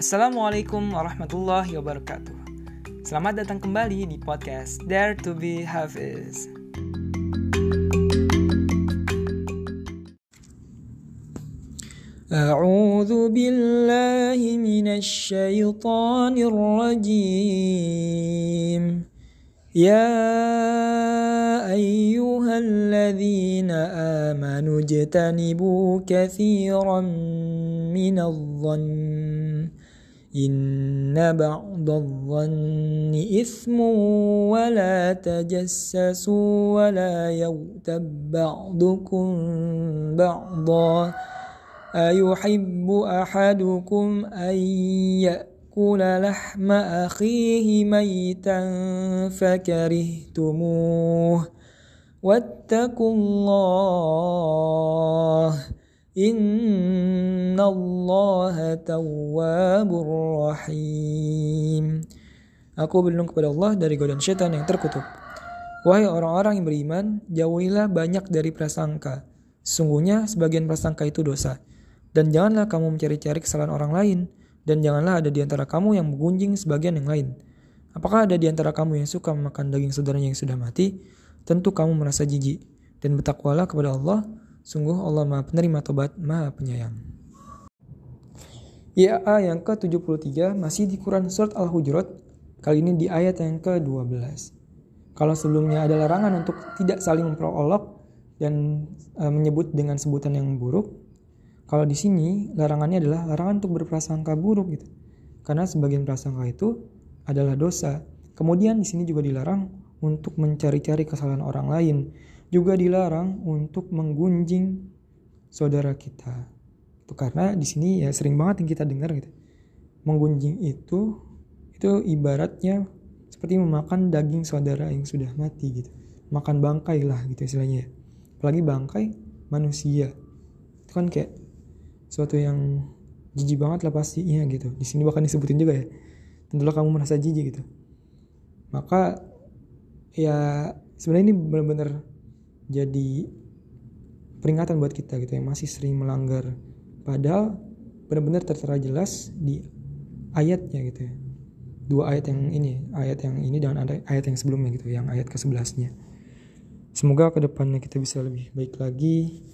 Assalamualaikum warahmatullahi wabarakatuh. Selamat datang kembali di podcast Dare to be Hafiz. أعوذ بالله من الشيطان الرجيم يا أيها الذين آمنوا اجتنبوا كثيرا من الظن إن بعض الظن إثم ولا تجسسوا ولا يغتب بعضكم بعضا أيحب أحدكم أن يأكل لحم أخيه ميتا فكرهتموه واتقوا الله إن إن Allah tawwabur rahim Aku berlindung kepada Allah dari godaan setan yang terkutuk. Wahai orang-orang yang beriman, jauhilah banyak dari prasangka. Sungguhnya sebagian prasangka itu dosa. Dan janganlah kamu mencari-cari kesalahan orang lain, dan janganlah ada di antara kamu yang menggunjing sebagian yang lain. Apakah ada di antara kamu yang suka memakan daging saudaranya yang sudah mati? Tentu kamu merasa jijik, dan bertakwalah kepada Allah, sungguh Allah maha penerima tobat, maha penyayang. Ya yang ke-73 masih di Quran Surat Al-Hujurat, kali ini di ayat yang ke-12. Kalau sebelumnya ada larangan untuk tidak saling memperolok dan e, menyebut dengan sebutan yang buruk, kalau di sini larangannya adalah larangan untuk berprasangka buruk gitu. Karena sebagian prasangka itu adalah dosa. Kemudian di sini juga dilarang untuk mencari-cari kesalahan orang lain. Juga dilarang untuk menggunjing saudara kita. Itu karena di sini ya sering banget yang kita dengar gitu. Menggunjing itu itu ibaratnya seperti memakan daging saudara yang sudah mati gitu. Makan bangkai lah gitu istilahnya. Apalagi bangkai manusia. Itu kan kayak suatu yang jijik banget lah pastinya gitu di sini bahkan disebutin juga ya tentulah kamu merasa jijik gitu maka ya sebenarnya ini benar-benar jadi peringatan buat kita gitu yang masih sering melanggar padahal benar-benar tertera jelas di ayatnya gitu ya dua ayat yang ini ayat yang ini dan ayat yang sebelumnya gitu yang ayat ke sebelasnya semoga ke depannya kita bisa lebih baik lagi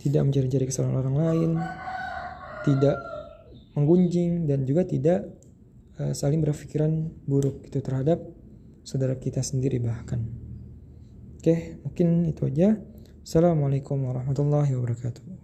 tidak mencari-cari kesalahan orang lain, tidak menggunjing dan juga tidak uh, saling berpikiran buruk gitu terhadap saudara kita sendiri bahkan. Oke, mungkin itu aja. Assalamualaikum warahmatullahi wabarakatuh.